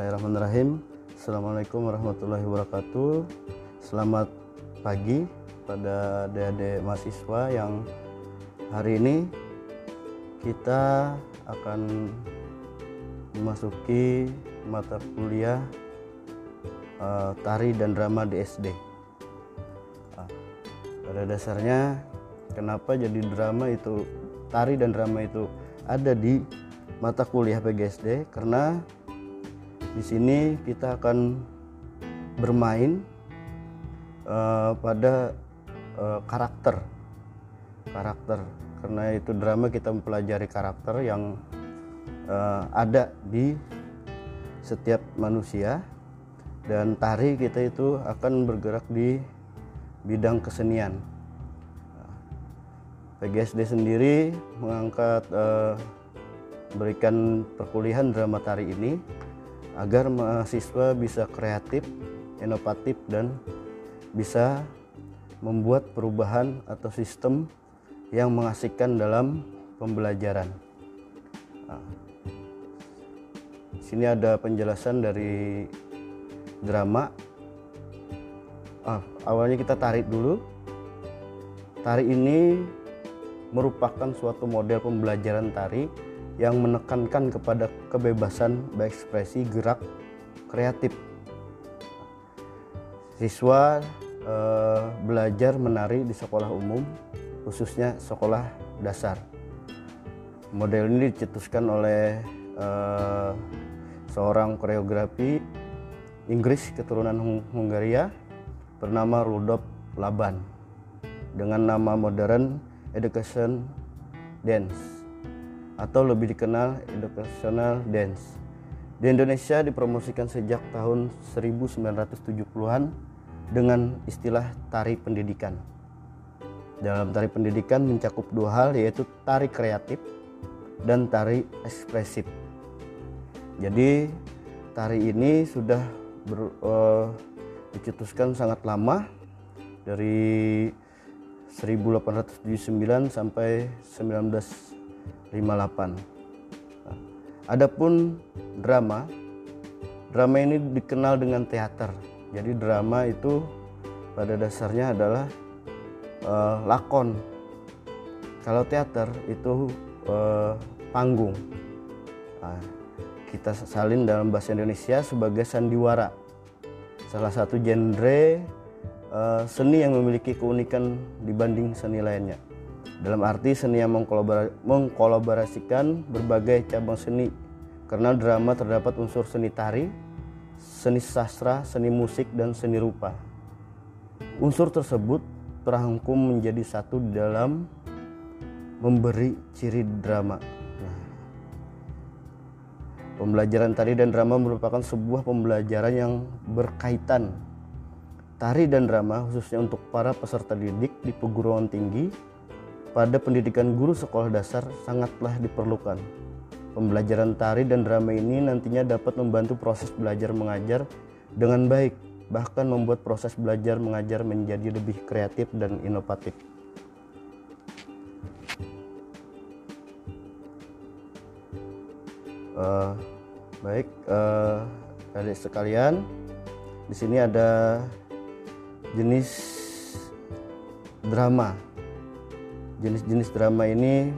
Bismillahirrahmanirrahim. Assalamualaikum warahmatullahi wabarakatuh. Selamat pagi pada adik-adik mahasiswa yang hari ini kita akan memasuki mata kuliah uh, tari dan drama di SD. Uh, pada dasarnya kenapa jadi drama itu tari dan drama itu ada di mata kuliah PGSD karena di sini kita akan bermain uh, pada uh, karakter. Karakter. Karena itu drama kita mempelajari karakter yang uh, ada di setiap manusia. Dan tari kita itu akan bergerak di bidang kesenian. PGSD sendiri mengangkat uh, berikan perkuliahan drama tari ini agar mahasiswa bisa kreatif, inovatif dan bisa membuat perubahan atau sistem yang mengasihkan dalam pembelajaran. Nah, sini ada penjelasan dari drama. Ah, awalnya kita tarik dulu. Tari ini merupakan suatu model pembelajaran tari yang menekankan kepada kebebasan berekspresi gerak kreatif. Siswa eh, belajar menari di sekolah umum, khususnya sekolah dasar. Model ini dicetuskan oleh eh, seorang koreografi Inggris keturunan Hungaria bernama Rudolf Laban dengan nama modern Education Dance atau lebih dikenal educational dance. Di Indonesia dipromosikan sejak tahun 1970-an dengan istilah tari pendidikan. Dalam tari pendidikan mencakup dua hal yaitu tari kreatif dan tari ekspresif. Jadi tari ini sudah ber, uh, dicetuskan sangat lama dari 1879 sampai 19 58. Nah, adapun drama, drama ini dikenal dengan teater. Jadi drama itu pada dasarnya adalah uh, lakon. Kalau teater itu uh, panggung. Nah, kita salin dalam bahasa Indonesia sebagai sandiwara. Salah satu genre uh, seni yang memiliki keunikan dibanding seni lainnya dalam arti seni yang mengkolaborasikan berbagai cabang seni karena drama terdapat unsur seni tari, seni sastra, seni musik, dan seni rupa. Unsur tersebut terangkum menjadi satu dalam memberi ciri drama. Nah, pembelajaran tari dan drama merupakan sebuah pembelajaran yang berkaitan. Tari dan drama khususnya untuk para peserta didik di perguruan tinggi pada pendidikan guru sekolah dasar sangatlah diperlukan. Pembelajaran tari dan drama ini nantinya dapat membantu proses belajar mengajar dengan baik, bahkan membuat proses belajar mengajar menjadi lebih kreatif dan inovatif. Uh, baik, uh, sekalian, di sini ada jenis drama jenis-jenis drama ini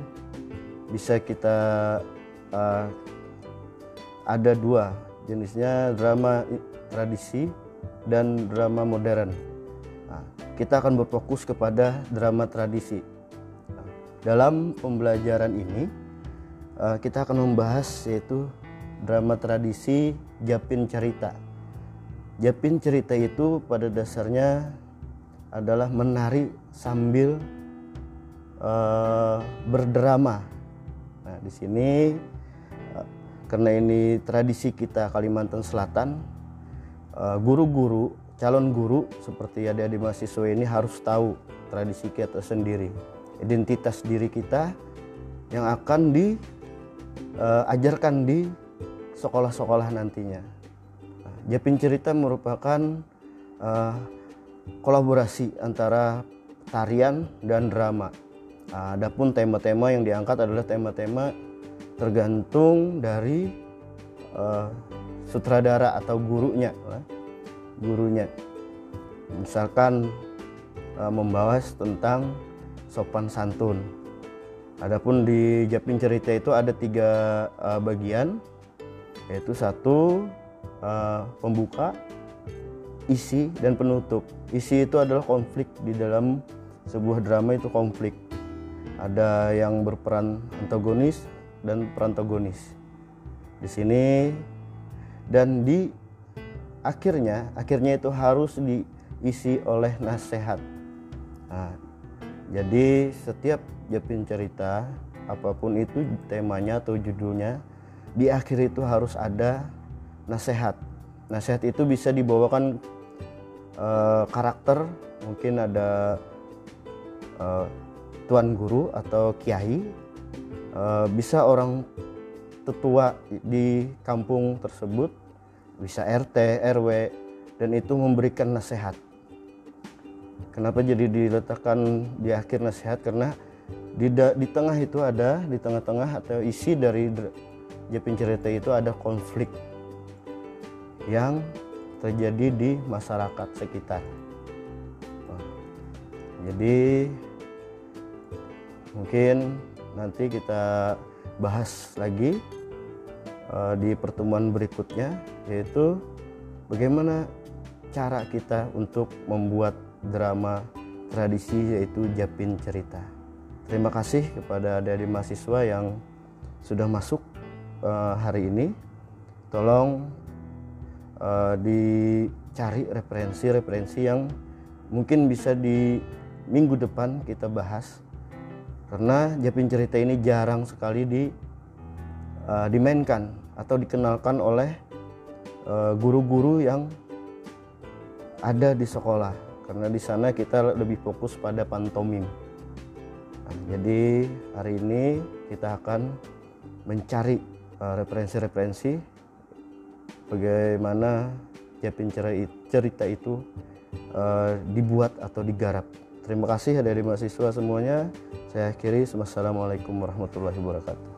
bisa kita uh, ada dua jenisnya drama tradisi dan drama modern. Nah, kita akan berfokus kepada drama tradisi. Nah, dalam pembelajaran ini uh, kita akan membahas yaitu drama tradisi Japin Cerita. Japin Cerita itu pada dasarnya adalah menari sambil uh, berdrama. Nah, di sini uh, karena ini tradisi kita Kalimantan Selatan, uh, guru-guru, calon guru seperti adik-adik mahasiswa ini harus tahu tradisi kita sendiri, identitas diri kita yang akan diajarkan uh, di sekolah-sekolah nantinya. Nah, Japin Cerita merupakan uh, kolaborasi antara tarian dan drama. Adapun tema-tema yang diangkat adalah tema-tema tergantung dari uh, sutradara atau gurunya gurunya. Misalkan uh, membahas tentang sopan santun. Adapun di Japin cerita itu ada tiga uh, bagian. Yaitu satu uh, pembuka isi dan penutup. Isi itu adalah konflik di dalam sebuah drama itu konflik ada yang berperan antagonis dan perantagonis. Di sini dan di akhirnya akhirnya itu harus diisi oleh nasihat. Nah, jadi setiap Japin cerita apa pun itu temanya atau judulnya di akhir itu harus ada nasihat. Nasihat itu bisa dibawakan uh, karakter mungkin ada uh, tuan guru atau kiai uh, bisa orang tetua di kampung tersebut bisa RT RW dan itu memberikan nasihat kenapa jadi diletakkan di akhir nasihat karena di, di tengah itu ada di tengah-tengah atau isi dari Jepin cerita itu ada konflik yang terjadi di masyarakat sekitar. Jadi mungkin nanti kita bahas lagi uh, di pertemuan berikutnya yaitu bagaimana cara kita untuk membuat drama tradisi yaitu Japin Cerita. Terima kasih kepada adik-adik mahasiswa yang sudah masuk uh, hari ini. Tolong uh, dicari referensi-referensi yang mungkin bisa di minggu depan kita bahas karena Japin cerita ini jarang sekali di uh, dimainkan atau dikenalkan oleh eh, guru-guru uh, yang ada di sekolah karena di sana kita lebih fokus pada pantomim. Nah, jadi hari ini kita akan mencari referensi-referensi uh, bagaimana Japin cerita itu uh, dibuat atau digarap. Terima kasih dari mahasiswa semuanya. Saya akhiri. Wassalamualaikum warahmatullahi wabarakatuh.